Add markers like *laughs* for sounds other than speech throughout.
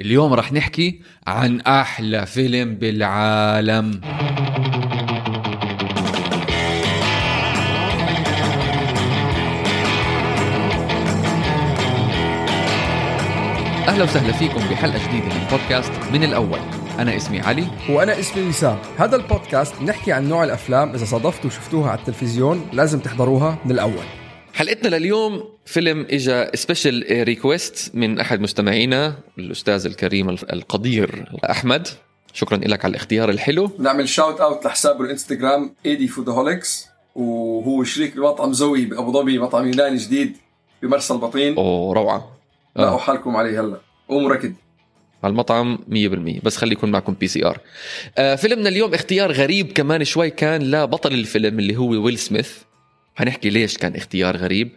اليوم رح نحكي عن أحلى فيلم بالعالم. أهلا وسهلا فيكم بحلقة جديدة من بودكاست من الأول. أنا اسمي علي. وأنا اسمي وسام هذا البودكاست نحكي عن نوع الأفلام إذا صادفتوا وشفتوها على التلفزيون لازم تحضروها من الأول. حلقتنا لليوم فيلم اجى special request من أحد مستمعينا الأستاذ الكريم القدير أحمد. شكرا لك على الاختيار الحلو. نعمل shout out لحسابه الإنستغرام AD Foodaholics وهو شريك بمطعم زوي بأبو ظبي مطعم يوناني جديد بمرسى البطين. أوه روعة. لحالكم عليه هلا. قوموا ركض على المطعم 100% بس خلي يكون معكم PCR آه فيلمنا اليوم اختيار غريب كمان شوي كان لبطل الفيلم اللي هو ويل سميث هنحكي ليش كان اختيار غريب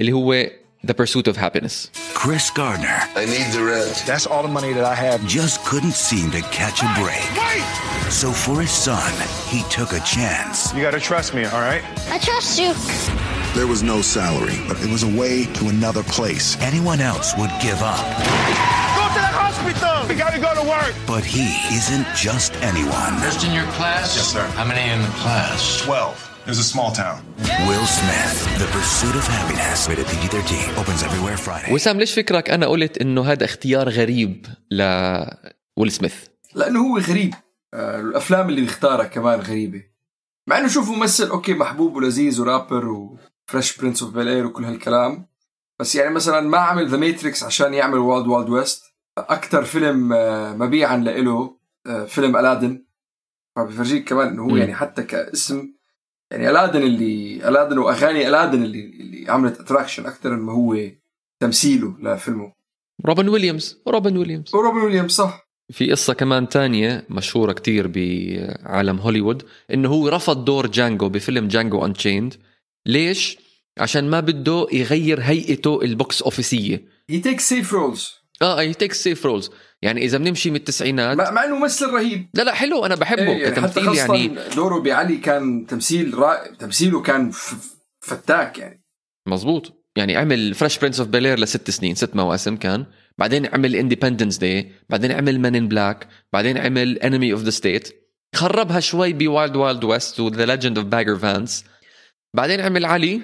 اللي هو The Pursuit of Happiness. Chris Gardner. I need the rent. That's all the money that I have. Just couldn't seem to catch a break. Wait! So for his son, he took a chance. You gotta trust me, all right? I trust you. There was no salary, but it was a way to another place. Anyone else would give up. Go to the hospital! We gotta go to work! But he isn't just anyone. First in your class? Yes, sir. How many in the class? 12. Was a small town. Will Smith, The Pursuit of Happiness. Rated PG-13. Opens everywhere Friday. وسام ليش فكرك أنا قلت إنه هذا اختيار غريب لويل سميث لأنه هو غريب آه، الأفلام اللي بيختارها كمان غريبة مع إنه شوف ممثل okay محبوب ولذيذ و rapper و Fresh Prince of Bel-Air وكل هالكلام بس يعني مثلا ما عمل The Matrix عشان يعمل Wild Wild West أكثر فيلم آه، مبيعا لإله آه، فيلم Aladdin فبفرجيك كمان إنه هو يعني حتى كاسم يعني Aladdin اللي Aladdin وأغاني Aladdin اللي اللي عملت attraction أكثر ما هو تمثيله لفيلمه. روبن ويليامز روبن ويليامز. وروبن ويليامز صح. في قصة كمان تانية مشهورة كتير بعالم هوليوود إنه هو رفض دور Django بفيلم Django Unchained ليش؟ عشان ما بده يغير هيئته ال box office ية. he take safe roles آه he take safe roles يعني إذا بنمشي من التسعينات مع, إنه ممثل رهيب. لا لا حلو. أنا بحبه إيه يعني حتى كتمثيل خاصة يعني. دوره بعلي كان تمثيل رائع. تمثيله كان فتاك يعني. مزبوط يعني عمل Fresh Prince of Bel-Air لست سنين ست مواسم كان. بعدين عمل Independence Day بعدين عمل Men in Black بعدين عمل Enemy of the State خربها شوي ب Wild Wild West و The Legend of Bagger Vance بعدين عمل علي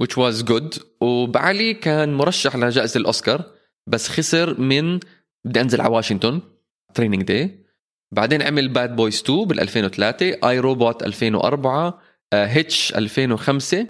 which was good. وبعلي كان مرشح لجائزة الأوسكار بس خسر من Denzel Washington Training Day بعدين عمل Bad Boys 2 بال 2003 I, Robot 2004 Hitch 2005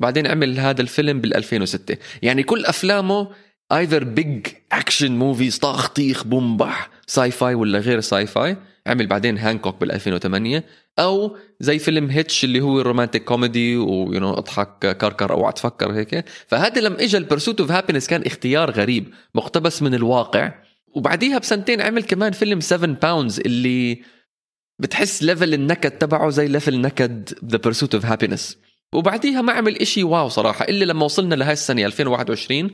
بعدين عمل هذا الفيلم بال 2006 يعني كل أفلامه either big action movies طاخ طيخ بومبح sci-fi ولا غير sci-fi عمل بعدين Hancock بال 2008 أو زي فيلم Hitch اللي هو romantic comedy و you know أضحك كركر اوعى تفكر هيك. فهذا لما اجى ال Pursuit of Happiness كان اختيار غريب مقتبس من الواقع. وبعديها بسنتين عمل كمان فيلم 7 Pounds اللي بتحس level النكد تبعه زي level نكد The Pursuit of Happiness وبعديها ما عمل إشي wow صراحة إلا لما وصلنا لهاي السنة 2021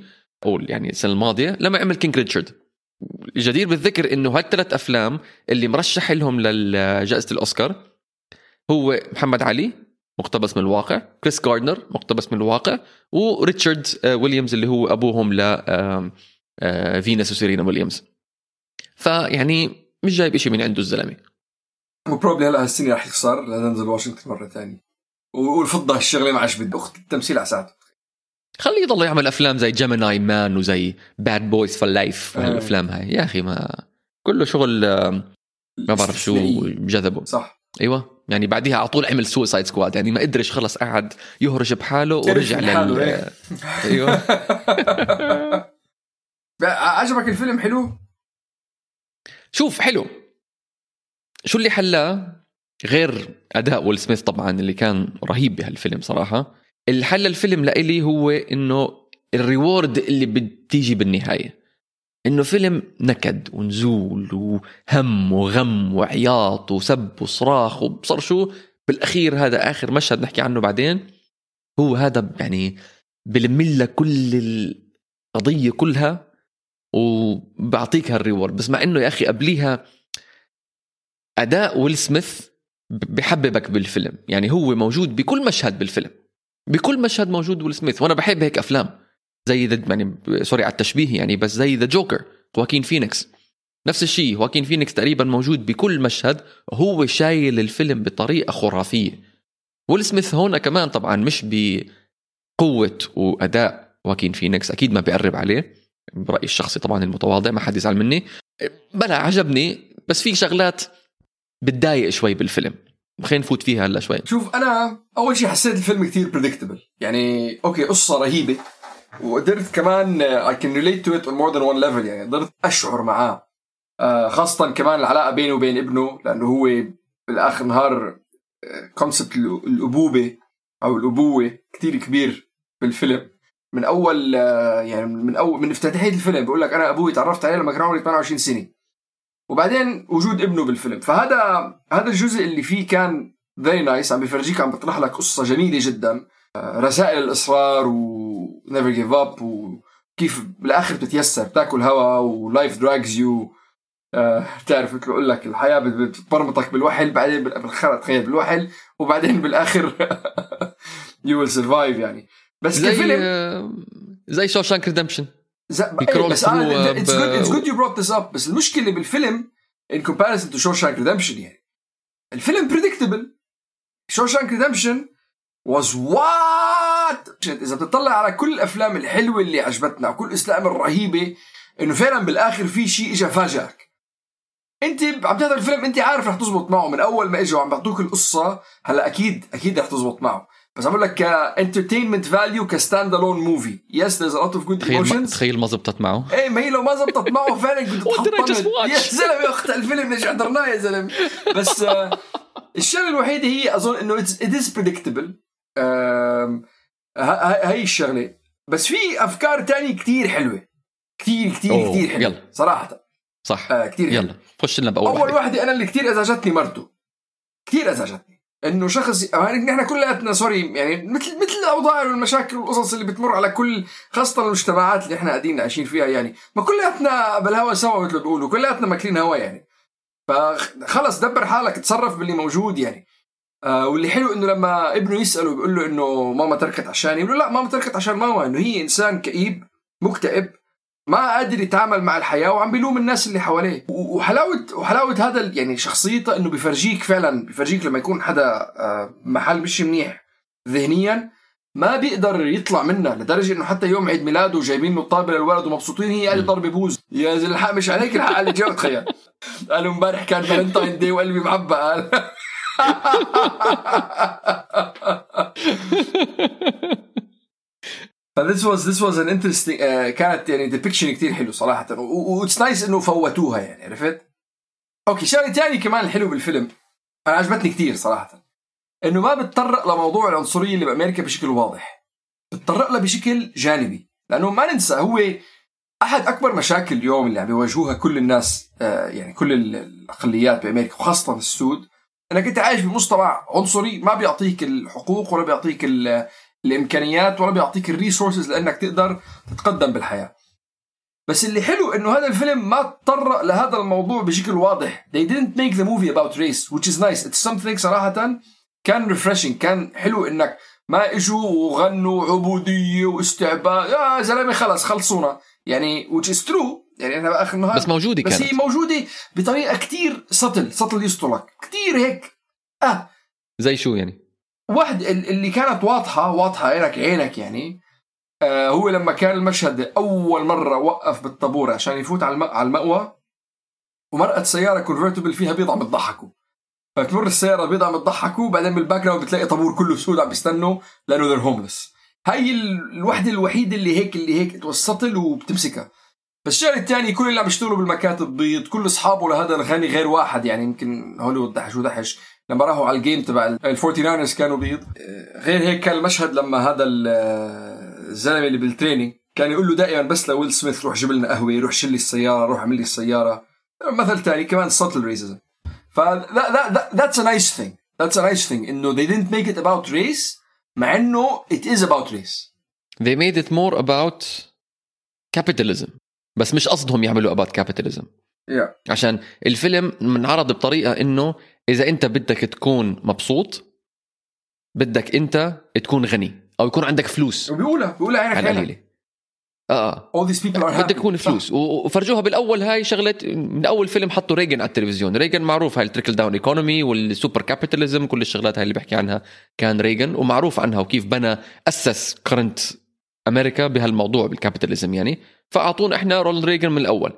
أو يعني السنة الماضية لما عمل King Richard الجدير بالذكر إنه هالثلاث أفلام اللي مرشح لهم لجائزة الأوسكار هو محمد علي مقتبس من الواقع كريس جاردنر مقتبس من الواقع وريتشارد آه، ويليامز اللي هو أبوهم ل فينس وسيرينا ويليامز فيعني مش جايب إشي من عنده الزلمة. و probably هلا هالسنه رح يخسر لدينزل واشنطن مرة ثانية. والفضة الشغله ما عجبت أخت التمثيل على ساعته. خليه يضل يعمل أفلام زي Gemini Man وزي Bad Boys for Life آه. والأفلام هاي. يا أخي ما كله شغل آم، ما بعرف شو. جذبه. صح. أيوه. يعني بعديها على طول عمل Suicide Squad يعني ما قدرش خلص قعد يهرج بحاله ورجع لل إيه. أيوه. *laughs* عجبك الفيلم حلو؟ شوف حلو. شو اللي حلاه؟ غير أداء ويل سميث طبعا اللي كان رهيب بهالفيلم صراحة. اللي حل الفيلم لإلي هو إنه الريورد اللي بتيجي بالنهاية. إنه فيلم نكد ونزول وهم وغم وعياط وسب وصراخ وبصر شو؟ بالأخير هذا آخر مشهد نحكي عنه بعدين. هو هذا يعني بلم لك كل القضية كلها. وبعطيك هال reward. بس مع إنه يا أخي قبليها أداء ويل سميث بحببك بالفيلم. يعني هو موجود بكل مشهد بالفيلم. بكل مشهد موجود ويل سميث. وأنا بحب هيك أفلام. زي the يعني sorry على التشبيه يعني بس زي the Joker واكين فينيكس نفس الشيء واكين فينيكس تقريبا موجود بكل مشهد هو شايل الفيلم بطريقة خرافية. ويل سميث هون كمان طبعا مش بقوة وأداء واكين فينيكس أكيد ما بيقرب عليه. برأيي الشخصي طبعا المتواضع ما حد يزعل مني. بلا عجبني بس في شغلات بتضايق شوي بالفيلم. خلينا نفوت فيها هلا شوي. شوف أنا أول شيء حسيت الفيلم كتير predictable يعني okay قصة رهيبة وقدرت كمان I can relate to it on more than one level يعني قدرت أشعر معاه. آه، خاصة كمان العلاقة بينه وبين ابنه لأنه هو بالآخر نهار concept الأبوبة أو الأبوة كتير كبير بالفيلم. من أول آه، يعني من أول من افتتاحية الفيلم بقول لك أنا أبوي تعرفت عليه لما كان عمري 28 سنة. وبعدين وجود ابنه بالفيلم. فهذا هذا الجزء اللي فيه كان very nice عم بفرجيك عم بيطرح لك قصة جميلة جدا. آه، رسائل الإصرار و never give up وكيف بالآخر بتتيسر تاكل هوا و life drags you آه، تعرف مثل أقول لك الحياة بتبرمطك بالوحل بعدين بالخرا تخيل بالوحل وبعدين بالآخر you will survive يعني. بس زي كفيلم آه، زي Shawshank Redemption. بي crawl بس أنا it's good it's good you brought this up بس المشكلة بالفيلم in comparison to Shawshank Redemption يعني. الفيلم predictable Shawshank Redemption was what إذا بتطلع على كل الأفلام الحلوة اللي عجبتنا وكل الأفلام الرهيبة إنه فعلا بالآخر في شيء اجى فاجئك أنت عم تحضر الفيلم أنت عارف رح تزبط معه من أول ما اجى وعم بيعطوك القصة. هلا أكيد أكيد رح تزبط معه. بس عم لك ك entertainment value ك standalone movie yes there's a lot of good emotions تخيل ما زبطت معه. إيه ما هي لو ما زبطت معه *laughs* فعلا كنت? يا زلمة أخت الفيلم ليش حضرناه يا زلمة؟ بس آه، الشغلة الوحيدة هي أظن إنه it is predictable هاي الشغلة. بس في أفكار تانية كتير حلوة. كتير كتير كتير حلوة يلا. صراحة. صح. آه كتير. يلا خش لنا بأول أول. واحدة أنا اللي كتير أزعجتني مرته. كتير أزعجتني. إنه شخص يعني نحن كلياتنا سوري يعني مثل مثل الاوضاع والمشاكل والقصص اللي بتمر على كل خاصة المجتمعات اللي إحنا قاعدين عايشين فيها يعني ما كلياتنا بالهوا سوا مثل ما بيقولوا كلياتنا ماكلين هوا يعني. فخلص دبر حالك تصرف باللي موجود يعني. آه واللي حلو إنه لما ابنه يسأله بيقول له إنه ماما تركت عشاني يقول له لا ماما تركت عشان ماما إنه هي إنسان كئيب مكتئب. ما قادر يتعامل مع الحياة وعم بيلوم الناس اللي حواليه. وحلاوه وحلاوة هذا يعني شخصيته إنه بيفرجيك فعلا بيفرجيك لما يكون حدا آه، محل مش منيح ذهنيا ما بيقدر يطلع منها لدرجة إنه حتى يوم عيد ميلاده جايبين له طابه للولد ومبسوطين هي قاعدة ضربه بوز يا زلمة الحق مش عليك الحق على جو تخيل. قالوا امبارح كان Valentine Day وقلبي معبى قال. *laughs* ف this was this was an interesting كانت يعني depiction كثير حلو صراحة. و it's nice إنه فوتوها يعني عرفت؟ okay شغلة ثانية كمان الحلو بالفيلم أنا عجبتني كثير صراحة. إنه ما بتطرق لموضوع العنصرية اللي بأمريكا بشكل واضح. بتطرق لها بشكل جانبي. لأنه ما ننسى هو أحد أكبر مشاكل اليوم اللي عم بيواجهوها كل الناس آه، يعني كل ال- الأقليات بأمريكا وخاصة السود. انك انت عايش بمجتمع عنصري ما بيعطيك الحقوق ولا بيعطيك الامكانيات ولا بيعطيك الريسورسز لإنك تقدر تتقدم بالحياة. بس اللي حلو إنه هذا الفيلم ما تطرق لهذا الموضوع بشكل واضح. They didn't make the movie about race which is nice. It's something صراحة كان refreshing. كان حلو إنك ما اجوا وغنوا عبودية واستعباد يا زلمة خلص خلصونا. يعني which is true. يعني إحنا بآخر النهار. بس موجودة بس كانت. هي موجودة بطريقة كتير subtle subtle يسطلك كتير هيك. آه. زي شو يعني؟ واحد ال- اللي كانت واضحة واضحة عينك عينك يعني آه هو لما كان المشهد أول مرة وقف بالطابور عشان يفوت على الم- على المأوى ومرقت سيارة convertible فيها بيض عم بتضحكوا فتمر السيارة بيض عم بتضحكوا بعدين بال background بتلاقي طابور كله سود عم بيستنوا لأنه they're homeless هاي ال- الوحدة الوحيدة اللي هيك اللي هيك too subtle وبتمسكها. بس الشغله الثانية كل اللي عم يشتغلوا بالمكاتب بيض كل أصحابه لهذا الغني غير واحد يعني يمكن هوليوود دحش ودحش لما راحوا على ال game تبع ال 49 كانوا بيض غير هيك كان المشهد لما هذا ال- الزلمة اللي بال training كان يقول له دائما بس لويل سميث روح جيب لنا قهوة روح شيل لي السيارة روح اعمل لي السيارة. مثل ثاني كمان subtle racism ف that's a nice thing. That's a nice thing. إنه they didn't make it about race مع إنه it is about race. They made it more about capitalism. بس مش قصدهم يعملوا about capitalism. Yeah. عشان الفيلم منعرض بطريقة إنه إذا أنت بدك تكون مبسوط بدك أنت تكون غني أو يكون عندك فلوس. وبيقولها بيقولها عينك على عينك القليلة آه all these people are بدك يكون صح. فلوس وفرجوها بالأول هاي شغلة من أول فيلم حطوا ريجن على التلفزيون. ريجن معروف هاي ال trickle down economy وال super capitalism كل الشغلات هاي اللي بحكي عنها كان ريجن ومعروف عنها وكيف بنى أسس current أمريكا بهالموضوع بال capitalism يعني. فأعطونا إحنا role ريجن من الأول.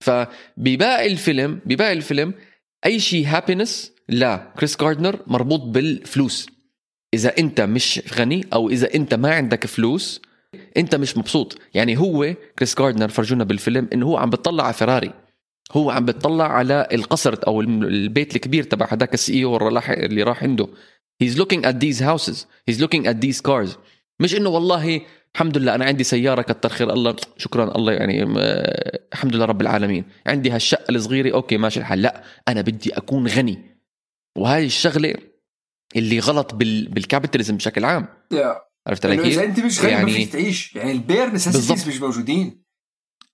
فبباقي الفيلم بباقي الفيلم أي شيء happiness لا. كريس جاردنر مربوط بالفلوس. إذا أنت مش غني أو إذا أنت ما عندك فلوس أنت مش مبسوط. يعني هو كريس جاردنر فرجونا بالفيلم إنه هو عم بتطلع على فيراري هو عم بتطلع على القصر أو البيت الكبير تبع هذاك ال CE اللي راح عنده. He's looking at these houses. He's looking at these cars. مش إنه والله الحمد لله أنا عندي سيارة كتر خير الله شكرا الله يعني الحمد لله رب العالمين عندي هالشقة الصغيرة okay ماشي الحال لا أنا بدي أكون غني وهاي الشغلة اللي غلط بال... بال capitalism بشكل عام Yeah. عرفت علي كيف؟ إذا أنت مش غني ما يعني- فيك تعيش يعني ال bare بالضبط. مش موجودين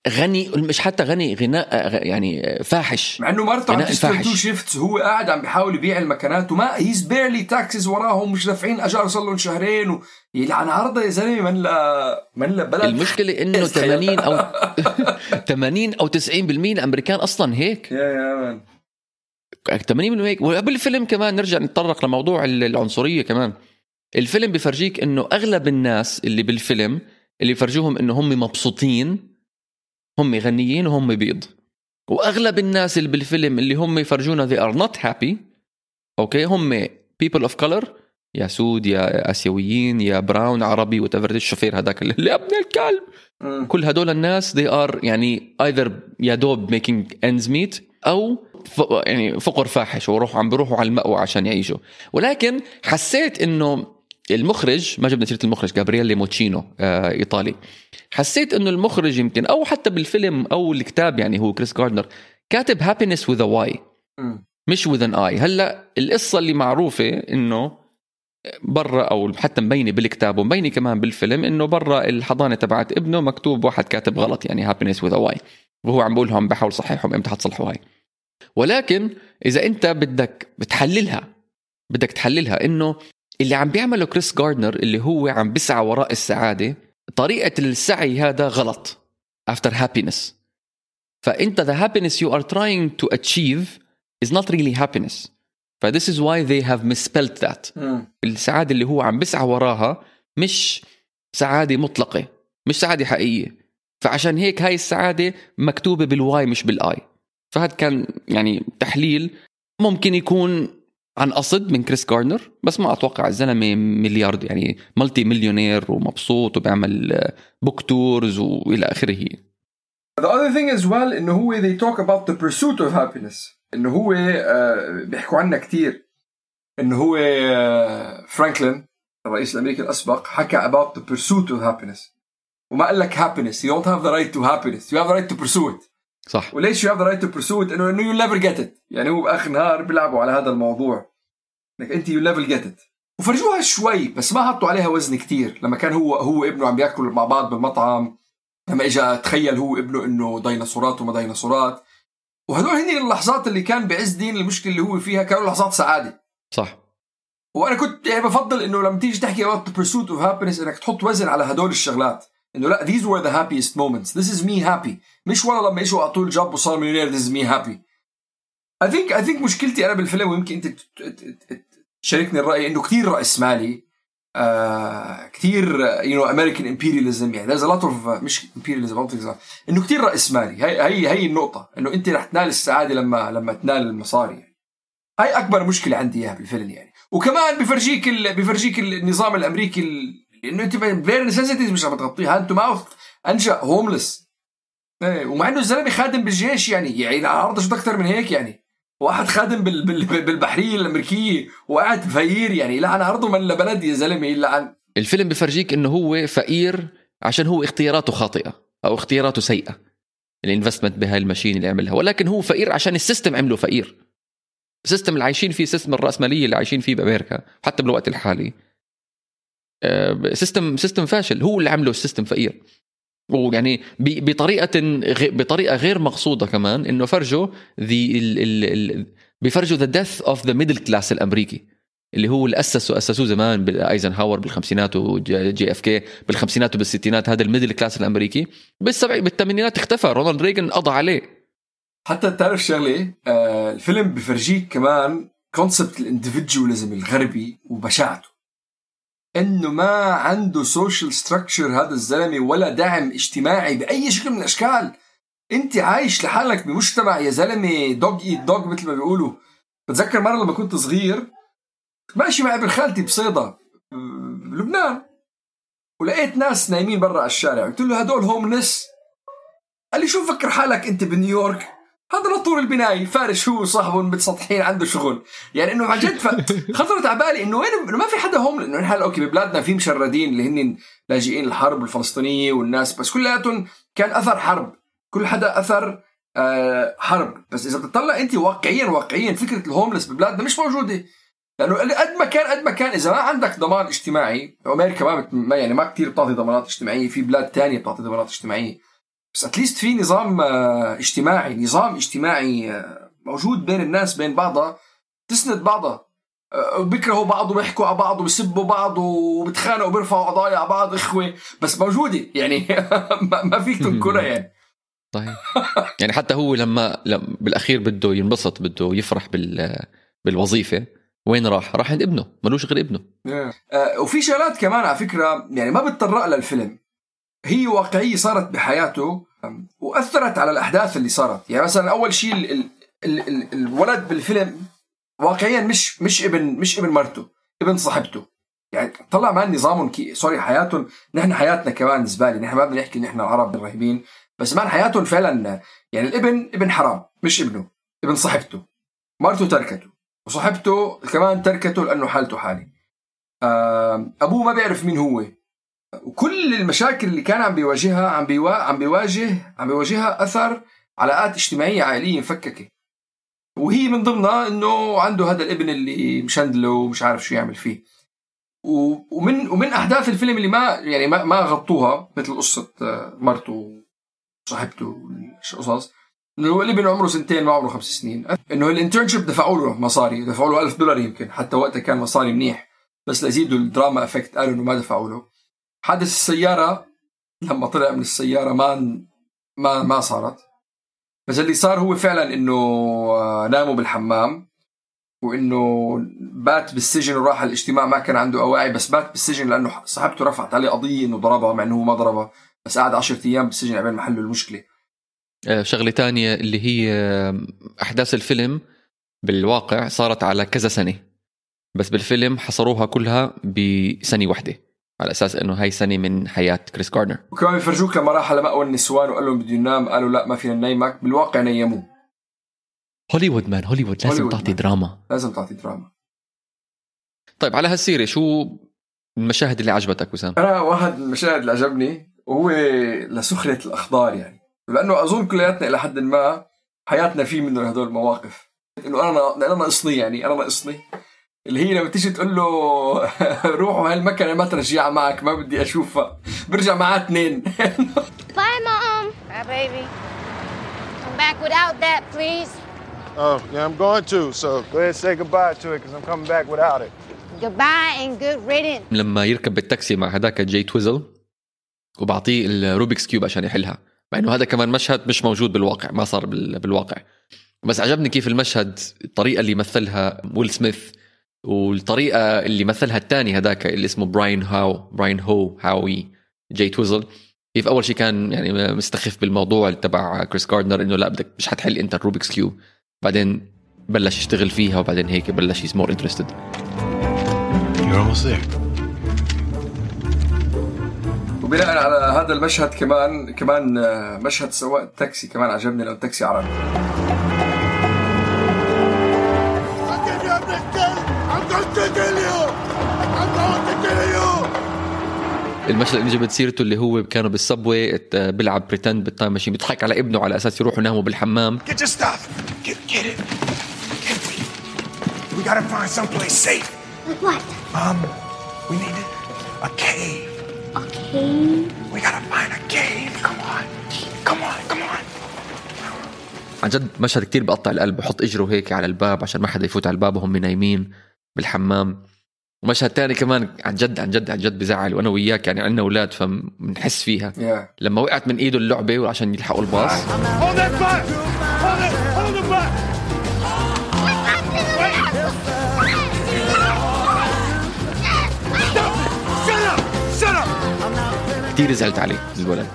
غني مش حتى غني غناء غ- يعني فاحش. مع إنه مرته عم تشتغل. two shifts وهو قاعد عم بيحاول يبيع المكانات وما he's barely taxes وراهم مش دافعين أجار صار لهم شهرين و... يلعن عرضه يا زلمة من لا من لا بلد. المشكلة إنه *laughs* 80 أو *laughs* 80 أو 90% الأمريكان أصلا هيك. yeah yeah man. 80% هيك. وبالفيلم كمان نرجع نتطرق لموضوع ال- العنصرية كمان. الفيلم بفرجيك إنه أغلب الناس اللي بالفيلم اللي بفرجوهم إنه هم مبسوطين هم غنيين وهم بيض وأغلب الناس اللي بالفيلم اللي هم يفرجونا they are not happy okay هم people of color يا سود يا آسيويين يا brown عربي وتفرد الشوفير هذاك اللي ابن الكلب مم. كل هدول الناس they are يعني either يا دوب making ends meet أو. يعني فقر فاحش وروحوا عم بيروحوا على المأوى عشان يعيشوا ولكن حسيت إنه المخرج ما جبنا سيرة المخرج جابرييلي موتشينو آه إيطالي. حسيت إنه المخرج يمكن أو حتى بالفيلم أو الكتاب يعني هو كريس جاردنر كاتب happiness with Y. مش with an I هلأ القصة اللي معروفة إنه برا أو حتى مبينة بالكتاب ومبينة كمان بالفيلم إنه برا الحضانة تبعت ابنه مكتوب واحد كاتب غلط يعني happiness with Y وهو عم بقول لهم بحاول صححهم إمتى حتصلحوا هاي. ولكن إذا إنت بدك بتحللها بدك تحللها إنه اللي عم بيعمله كريس جاردنر اللي هو عم بيسعى وراء السعادة طريقة السعي هذا غلط. After happiness. فإنت the happiness you are trying to achieve is not really happiness. ف this is why they have misspelled that. مم. السعادة اللي هو عم بيسعى وراها مش سعادة مطلقة مش سعادة حقيقية. فعشان هيك هاي السعادة مكتوبة بال Y مش بال I فهذا كان يعني تحليل ممكن يكون عن قصد من كريس جاردنر بس ما أتوقع الزلمة مليارد يعني multi-millionaire ومبسوط وبيعمل book tours وإلى آخره. The other thing as well إنه هو they talk about the pursuit of happiness. إنه هو آه، بيحكوا عنها كثير إنه هو آه، فرانكلين الرئيس الأمريكي الأسبق حكى about the pursuit of happiness. وما قال لك happiness you don't have the right to happiness you have the right to pursue it. صح. وليش you have the right to pursue it إنه إنه you never get it. يعني هو بآخر النهار بيلعبوا على هذا الموضوع. إنك أنت you never get it. وفرجوها شوي بس ما حطوا عليها وزن كتير. لما كان هو هو ابنه عم بياكل مع بعض بالمطعم لما اجى تخيل هو ابنه إنه ديناصورات وما ديناصورات. وهدول هني اللحظات اللي كان بعز دين المشكلة اللي هو فيها كانوا لحظات سعادة. صح. وأنا كنت يعني بفضل إنه لما تيجي تحكي about the pursuit of happiness إنك تحط وزن على هدول الشغلات. إنه لا these were the happiest moments. This is me happy. مش والله لما اجوا اعطوه ال job وصار مليونير this is me happy. I think I think مشكلتي أنا بالفيلم ويمكن أنت تشاركني الرأي إنه كثير رأس مالي آه كثير you know American imperialism يعني a lot of مش imperialism إنه كثير رأس مالي. هي هي هي النقطة إنه أنت رح تنال السعادة لما لما تنال المصاري. يعني. هاي أكبر مشكلة عندي إياها بالفيلم يعني. وكمان بفرجيك ال... بفرجيك النظام الأمريكي ال... إنه أنت bare necessities مش عم تغطيها hand to mouth أنشأ homeless إيه ومع إنه الزلمة خادم بالجيش يعني يعني عرضه شو أكثر من هيك يعني. واحد خادم بال... بال... بالبحريه الأمريكية وقاعد بفير يعني. لا أنا عرضه من لبلد يا زلمة. الا عن الفيلم بفرجيك إنه هو فقير عشان هو اختياراته خاطئة أو اختياراته سيئة ال investment بهاي ال machine اللي عملها. ولكن هو فقير عشان ال system عمله فقير. ال system اللي عايشين فيه system الرأسمالية اللي عايشين فيه بأمريكا حتى بالوقت الحالي. آه، system system فاشل. هو اللي عمله ال system فقير. ويعني بطريقة بطريقة غير مقصودة كمان إنه فرجوا the بيفرجوا the death of the middle class الأمريكي اللي هو اللي اسسه أسسوه زمان بالايزنهاور بالخمسينات و JFK بالخمسينات وبالستينات هذا ال middle class الأمريكي. بالسبع بالثمانينات اختفى رونالد ريغن قضى عليه. حتى تعرف شغلة آه الفيلم بفرجيك كمان concept ال individualism الغربي وبشاعته. إنه ما عنده social structure هذا الزلمة ولا دعم اجتماعي بأي شكل من الأشكال. أنت عايش لحالك بمجتمع يا زلمة dog eat dog مثل ما بيقولوا. بتذكر مرة لما كنت صغير ماشي مع ابن خالتي بصيدا بلبنان ولقيت ناس نايمين برا على الشارع. قلت له هدول homeless قال لي شو فكر حالك أنت بنيويورك؟ هذا لطول البناي فارش هو وصاحبه متسطحين عنده شغل. يعني إنه عن جد *laughs* خطرت على بالي إنه وين إنه ما في حدا home إنه نحن okay ببلادنا في مشردين اللي هن لاجئين الحرب الفلسطينية والناس بس كلياتهم كان أثر حرب. كل حدا أثر آه حرب. بس إذا بتطلع أنت واقعيا واقعيا فكرة ال homeless ببلادنا مش موجودة. لأنه قد ما كان قد ما كان إذا ما عندك ضمان اجتماعي أمريكا ما, بت... يعني ما كثير بتعطي ضمانات اجتماعية في بلاد تانية بتعطي ضمانات اجتماعية. بس at least في نظام آه، اجتماعي نظام اجتماعي آه، موجود بين الناس بين بعضها. تسند بعضها. آه، بيكرهوا بعض وبيحكوا على بعض وبيسبوا بعض وبتخانقوا وبيرفعوا قضايا على بعض إخوة. بس موجودة. يعني *laughs* ما فيك تنكرها يعني. صحيح. يعني حتى هو لما, لما بالأخير بده ينبسط بده يفرح بال بالوظيفة وين راح؟ راح عند ابنه. ملوش غير ابنه. آه وفي شغلات كمان على فكرة يعني ما بتطرق للفيلم. هي واقعية صارت بحياته وأثرت على الأحداث اللي صارت. يعني مثلا أول شيء ال ال ال ال الولد بالفيلم واقعيا مش مش ابن مش ابن مرته ابن صاحبته. يعني طلع man نظامهم okay sorry حياتهم نحن حياتنا كمان زباله نحن ما بدنا نحكي نحن العرب الرهيبين بس man حياتهم فعلا يعني الابن ابن حرام مش ابنه ابن صاحبته. مرته تركته وصاحبته كمان تركته لأنه حالته حالي. أبوه ما بيعرف مين هو. وكل المشاكل اللي كان عم بيواجهها عم بيوا... عم بيواجه عم بيواجهها أثر علاقات اجتماعية عائلية مفككة. وهي من ضمنها إنه عنده هذا الابن اللي مشندله ومش عارف شو يعمل فيه. ومن ومن أحداث الفيلم اللي ما يعني ما, ما غطوها مثل قصة آه، مرته وصاحبته القصص إنه الابن عمره سنتين ما عمره خمس سنين. إنه ال internship دفعوا له مصاري دفعوا له 1000 دولار يمكن حتى وقتها كان مصاري منيح. بس ليزيدوا الدراما effect قالوا إنه ما دفعوا له. حادث السيارة لما طلع من السيارة ما ما ما صارت. بس اللي صار هو فعلا إنه آه، ناموا بالحمام وإنه بات بالسجن وراح الاجتماع ما كان عنده اواعي بس بات بالسجن لأنه صاحبته رفعت عليه قضية إنه ضربها مع إنه هو ما ضربها بس قعد 10 أيام بالسجن عبين ما المشكلة. آه، شغلة تانية اللي هي آه، أحداث الفيلم بالواقع صارت على كذا سنة بس بالفيلم حصروها كلها بسنة واحدة. على أساس إنه هاي سنة من حياة كريس جاردنر وكمان بيفرجوك لما راح على مأوى النسوان وقال لهم بده ينام قالوا لا ما فينا ننيمك بالواقع نيموه. هوليوود man هوليوود لازم هوليوود تعطي man. دراما. لازم تعطي دراما. طيب على هالسيرة شو المشاهد اللي عجبتك وسام؟ أنا واحد من المشاهد اللي عجبني وهو لسخرية الاخبار يعني. لأنه أظن كلياتنا إلى حد ما حياتنا في منه هدول المواقف. إنه أنا أنا ناقصني يعني أنا ناقصني. اللي هي لما تيجي تقول له *laughs* روحوا هالمكنه ما ترجعها معك ما بدي أشوفها. برجع معاه اثنين. bye mom bye baby come back without that please. Oh, yeah, I'm going to. So go ahead and say goodbye to it because I'm coming back without it. goodbye and good riddance. لما يركب بالتاكسي مع هداك جاي تويزل وبعطيه الروبيكس كيوب عشان يحلها مع إنه هذا كمان مشهد مش موجود بالواقع ما صار بالواقع بس عجبني كيف المشهد الطريقة اللي مثلها ويل سميث والطريقة اللي مثلها الثاني هذاك اللي اسمه براين هاو براين هو هاو ال guy تويزل كيف أول شيء كان يعني مستخف بالموضوع تبع كريس جاردنر إنه لا بدك مش حتحل أنت الروبكس كيوب. بعدين بلش يشتغل فيها وبعدين هيك بلش he's more interested You're almost there. وبناء على هذا المشهد كمان كمان مشهد سواق التاكسي كمان عجبني لو التاكسي عربي المشهد اللي جبت سيرته اللي هو كانوا بال subway بيلعب pretend بال time ماشين بيضحك على ابنه على أساس يروحوا يناموا بالحمام Get your stuff. Get, get it. Get it. We gotta find someplace safe. like what Um, we need a cave. okay We gotta find a cave. Come on. Come on. Come on. عن جد مشهد كتير بقطع القلب بحط إجره هيك على الباب عشان ما حدا يفوت على الباب وهم نايمين بالحمام. ومشهد تاني كمان عن جد عن جد عن جد بزعل وأنا وياك يعني عندنا أولاد فبنحس فيها. لما وقعت من إيده اللعبة وعشان يلحقوا الباص! كثير زعلت عليه الولد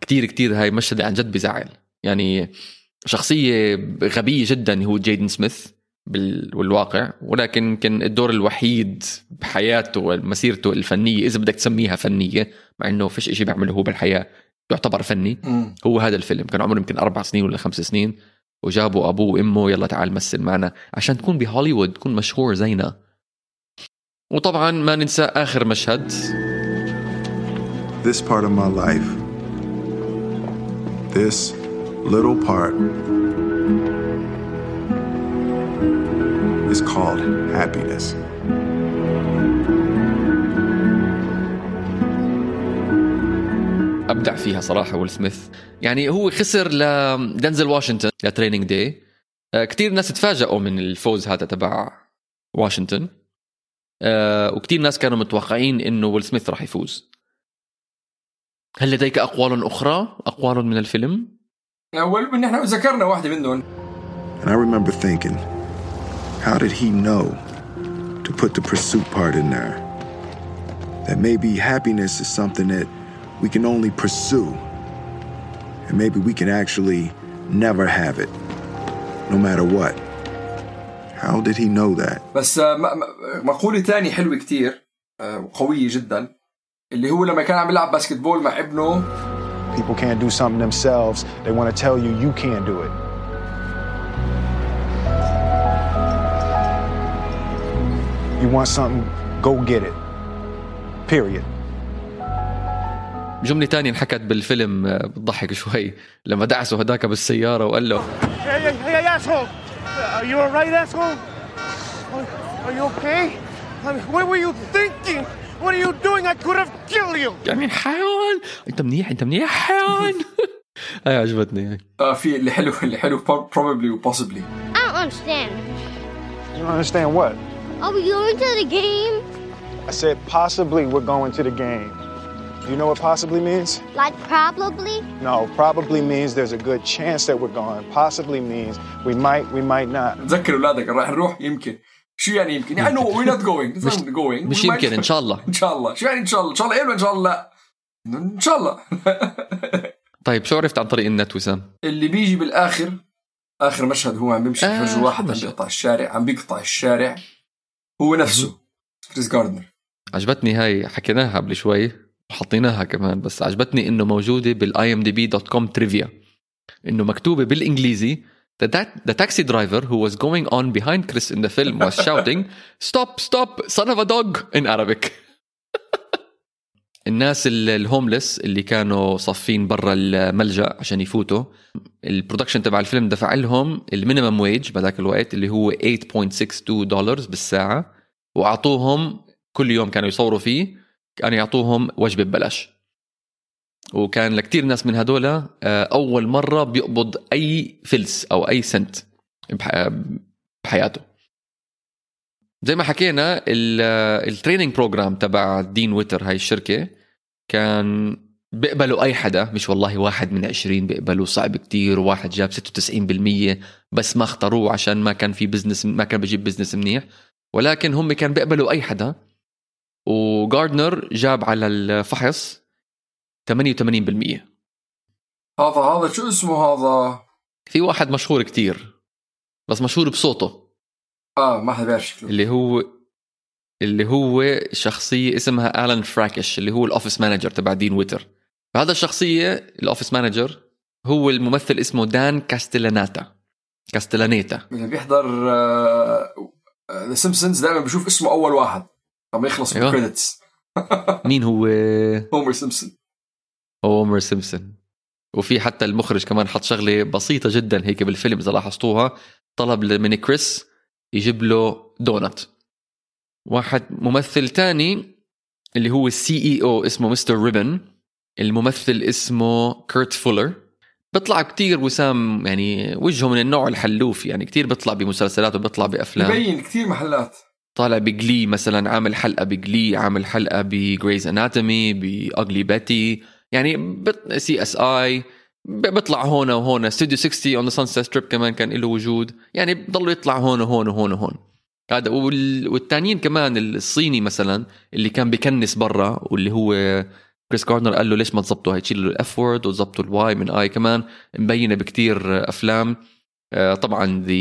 كثير كثير هاي مشهد عن جد بزعل. يعني شخصية غبية جدا هو جيدن سميث. بالواقع ولكن يمكن الدور الوحيد بحياته ومسيرته الفنية إذا بدك تسميها فنية مع إنه فيش إشي بيعمله هو بالحياة يعتبر فني. مم. هو هذا الفيلم كان عمره يمكن أربع سنين ولا خمس سنين وجابوا أبوه وأمه يلا تعال مثل معنا عشان تكون بهوليوود تكون مشهور زينا وطبعا ما ننسى آخر مشهد. This part of my life, this little part, is called happiness. أبدع فيها صراحة ويل سميث. يعني هو خسر لدنزل واشنطن لتريننج داي كثير ناس تفاجئوا من الفوز هذا تبع واشنطن. آه، وكثير ناس كانوا متوقعين إنه ويل سميث راح يفوز. هل لديك أقوال أخرى؟ أقوال من الفيلم؟ أول من إحنا ذكرنا واحدة منهم. And I remember thinking, how did he know to put the pursuit part in there? That maybe happiness is something that we can only pursue. And maybe we can actually never have it, no matter what. How did he know that? بس آه، م- م- مقولة تاني حلوة كتير آه، وقوية جدا اللي هو لما كان عم يلعب باسكتبول مع ابنه People can't do something themselves. They want to tell you you can't do it. You want something, go get it. Period. جملة تانية انحكت بالفيلم آه، بتضحك شوي لما دعسوا هداك بالسيارة وقال له Hey, hey, hey, asshole! Are you alright, asshole? Are, you okay? What were you thinking? What are you doing? I could have killed you! يعني حيوان انت منيح انت منيح حيوان هاي عجبتني آه في اللي حلو اللي حلو probably و possibly I don't understand. You don't understand what? Are we going to the game? I said possibly we're going to the game. Do you know what possibly means? Like probably? No, probably means there's a good chance that we're going. Possibly means we might, we might not. تذكر أولادك راح نروح يمكن شو يعني يمكن؟ يعني no we're not going It's not going مش We might- يمكن إن شاء الله *laughs* إن شاء الله شو يعني إن شاء الله؟ إن شاء الله إيه ولا ان شاء الله لا؟ إن شاء الله طيب شو عرفت عن طريق النت وسام اللي بيجي بالآخر آخر مشهد هو عم بيمشي آخر آه واحد عم مشهد. بيقطع الشارع عم بيقطع الشارع هو نفسه كريس جاردنر عجبتني هاي حكيناها قبل شوي وحطيناها كمان بس عجبتني إنه موجودة بال IMDb dot com trivia إنه مكتوبة بالإنجليزي The, ta- the taxi driver who was going on behind Chris in the film was shouting, Stop, stop, son of a dog, in Arabic. الناس ال- ال homeless اللي كانوا صافين برا الملجأ عشان يفوتوا ال production تبع الفيلم دفع لهم ال minimum wage بذاك الوقت اللي هو 8.62 دولار بالساعة وأعطوهم كل يوم كانوا يصوروا فيه كانوا يعطوهم وجبة ببلاش. وكان لكتير ناس من هدول آه، أول مرة بيقبض أي فلس أو أي سنت بح- بحياته. زي ما حكينا ال- ال training program تبع دين ويتر هاي الشركة كان بيقبلوا أي حدا مش والله واحد من عشرين بيقبلوا صعب كتير وواحد جاب 96% بس ما اختاروه عشان ما كان في business ما كان بجيب business منيح. ولكن هم كان بيقبلوا أي حدا. وجاردنر جاب على الفحص 88% هذا هذا شو اسمه هذا؟ في واحد مشهور كتير بس مشهور بصوته. آه ما حدا بيعرف شكله. اللي هو اللي هو شخصية اسمها آلان فراكش اللي هو ال office manager تبع دين ويتر فهذا الشخصية ال office manager هو الممثل اسمه دان كاستلاناتا كاستلانيتا اللي بيحضر The Simpsons دائما بشوف اسمه أول واحد. لما يخلص أيوه. بال credits *laughs* مين هو؟ هومر سيمبسون هومر سيمبسون وفي حتى المخرج كمان حط شغلة بسيطة جدا هيك بالفيلم إذا لاحظتوها. طلب من كريس يجيب له دونت. واحد ممثل تاني اللي هو ال CEO اسمه مستر ريبن. الممثل اسمه كيرت فولر. بيطلع كتير وسام يعني وجهه من النوع الحلوف يعني كتير بيطلع بمسلسلات وبيطلع بأفلام. يبين كثير محلات. طالع ب Glee مثلا عامل حلقة ب Glee عامل حلقة ب Grey's Anatomy ب Ugly Betty يعني CSI بيطلع هون وهون. استوديو 60 on the Sunset Strip كمان كان له وجود. يعني بضلوا يطلع هون وهون وهون وهون. هذا وال... والتانيين كمان الصيني مثلا اللي كان بكنس برا واللي هو كريس جاردنر قال له ليش ما تظبطوا هي تشيلوا ال F word وتظبطوا ال Y من I كمان. مبينة بكتير أفلام. آه، طبعا the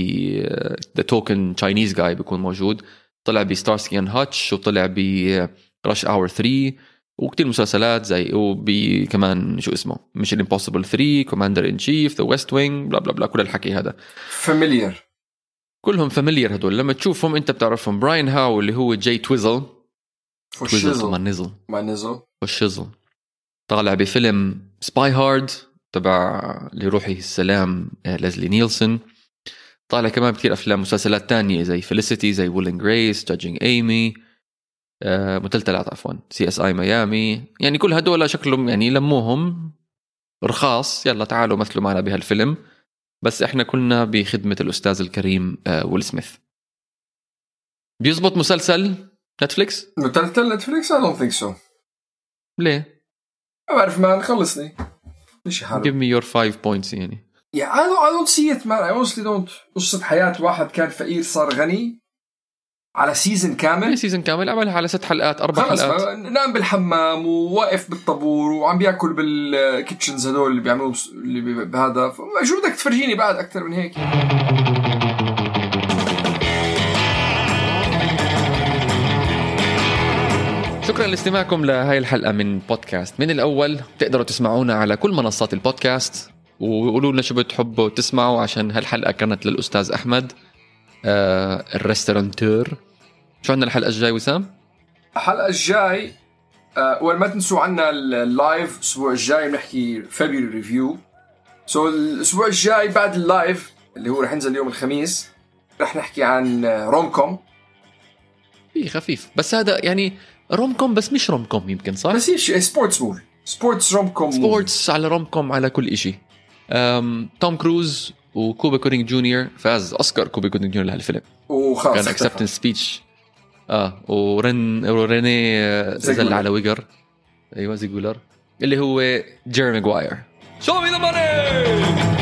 the token Chinese guy بيكون موجود. طلع ب Starsky and Hutch وطلع ب Rush Hour 3 وكتير مسلسلات زي وبي كمان شو اسمه؟ Mission Impossible 3 Commander in Chief The West Wing blah blah blah كل الحكي هذا. familiar كلهم familiar هدول. لما تشوفهم انت بتعرفهم. براين هاو اللي هو ال guy تويزل تويزل ما نزل ما نزل والشزل طالع بفيلم Spy Hard تبع لروحه السلام آه، ليزلي نيلسون طالع كمان كثير أفلام مسلسلات تانية زي Felicity زي Will and Grace Judging Amy ممثلات عفوا CSI Miami. يعني كل هدول شكلهم يعني لموهم رخاص يلا تعالوا مثلوا معنا بهالفيلم. بس إحنا كلنا بخدمة الأستاذ الكريم آه، ويل سميث. بيزبط مسلسل نتفليكس؟ مسلسل نتفليكس؟ I don't think so. ليه؟ ما بعرف man خلصني. مش حالو give me your five points يعني. Yeah, I don't, I don't see it man. I honestly don't. قصة حياة واحد كان فقير صار غني. على season كامل؟ Season كامل. عملها على ست حلقات أربع خلص حلقات. نام بالحمام وواقف بالطابور وعم بياكل بال kitchens هدول اللي بيعملوا بس- اللي بهذا. شو بدك تفرجيني بعد أكثر من هيك؟ شكرا لاستماعكم لهاي الحلقة من بودكاست من الأول تقدروا تسمعونا على كل منصات البودكاست وقولوا لنا شو بتحبوا تسمعوا عشان هالحلقة كانت للأستاذ أحمد. ال restaurateur. شو عندنا الحلقة الجاي وسام؟ الحلقة الجاي آه وما تنسوا عنا ال live الأسبوع الجاي بنحكي February review so الأسبوع الجاي بعد ال live اللي هو رح ينزل يوم الخميس رح نحكي عن rom-com. في خفيف. بس هذا يعني rom-com بس مش rom-com يمكن صح؟ بس هي شيء sports movie sports rom-com. sports على rom-com على كل أم، توم كروز وكوبا كودينج جونيور فاز أوسكار كوبا كودينج جونيور لهالفيلم وخلص كان. acceptance speech آه ورن ورينيه آه، زيلويجر. زل على ويجر. أيوه زيلويجر. اللي هو جيري ماجواير show me the money